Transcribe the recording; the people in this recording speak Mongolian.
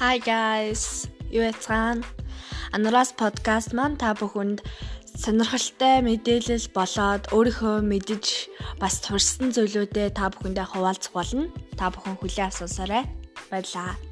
Hi guys. Юу яцгаана? Анараас подкаст маань та бүхэнд сонирхолтой мэдээлэл болоод өөрийнхөө мэдэж бас турсан зүйлүүдэд та бүхэндээ хуваалцах болно. Та бүхэн хүлээн авсансаарай. Баярлалаа.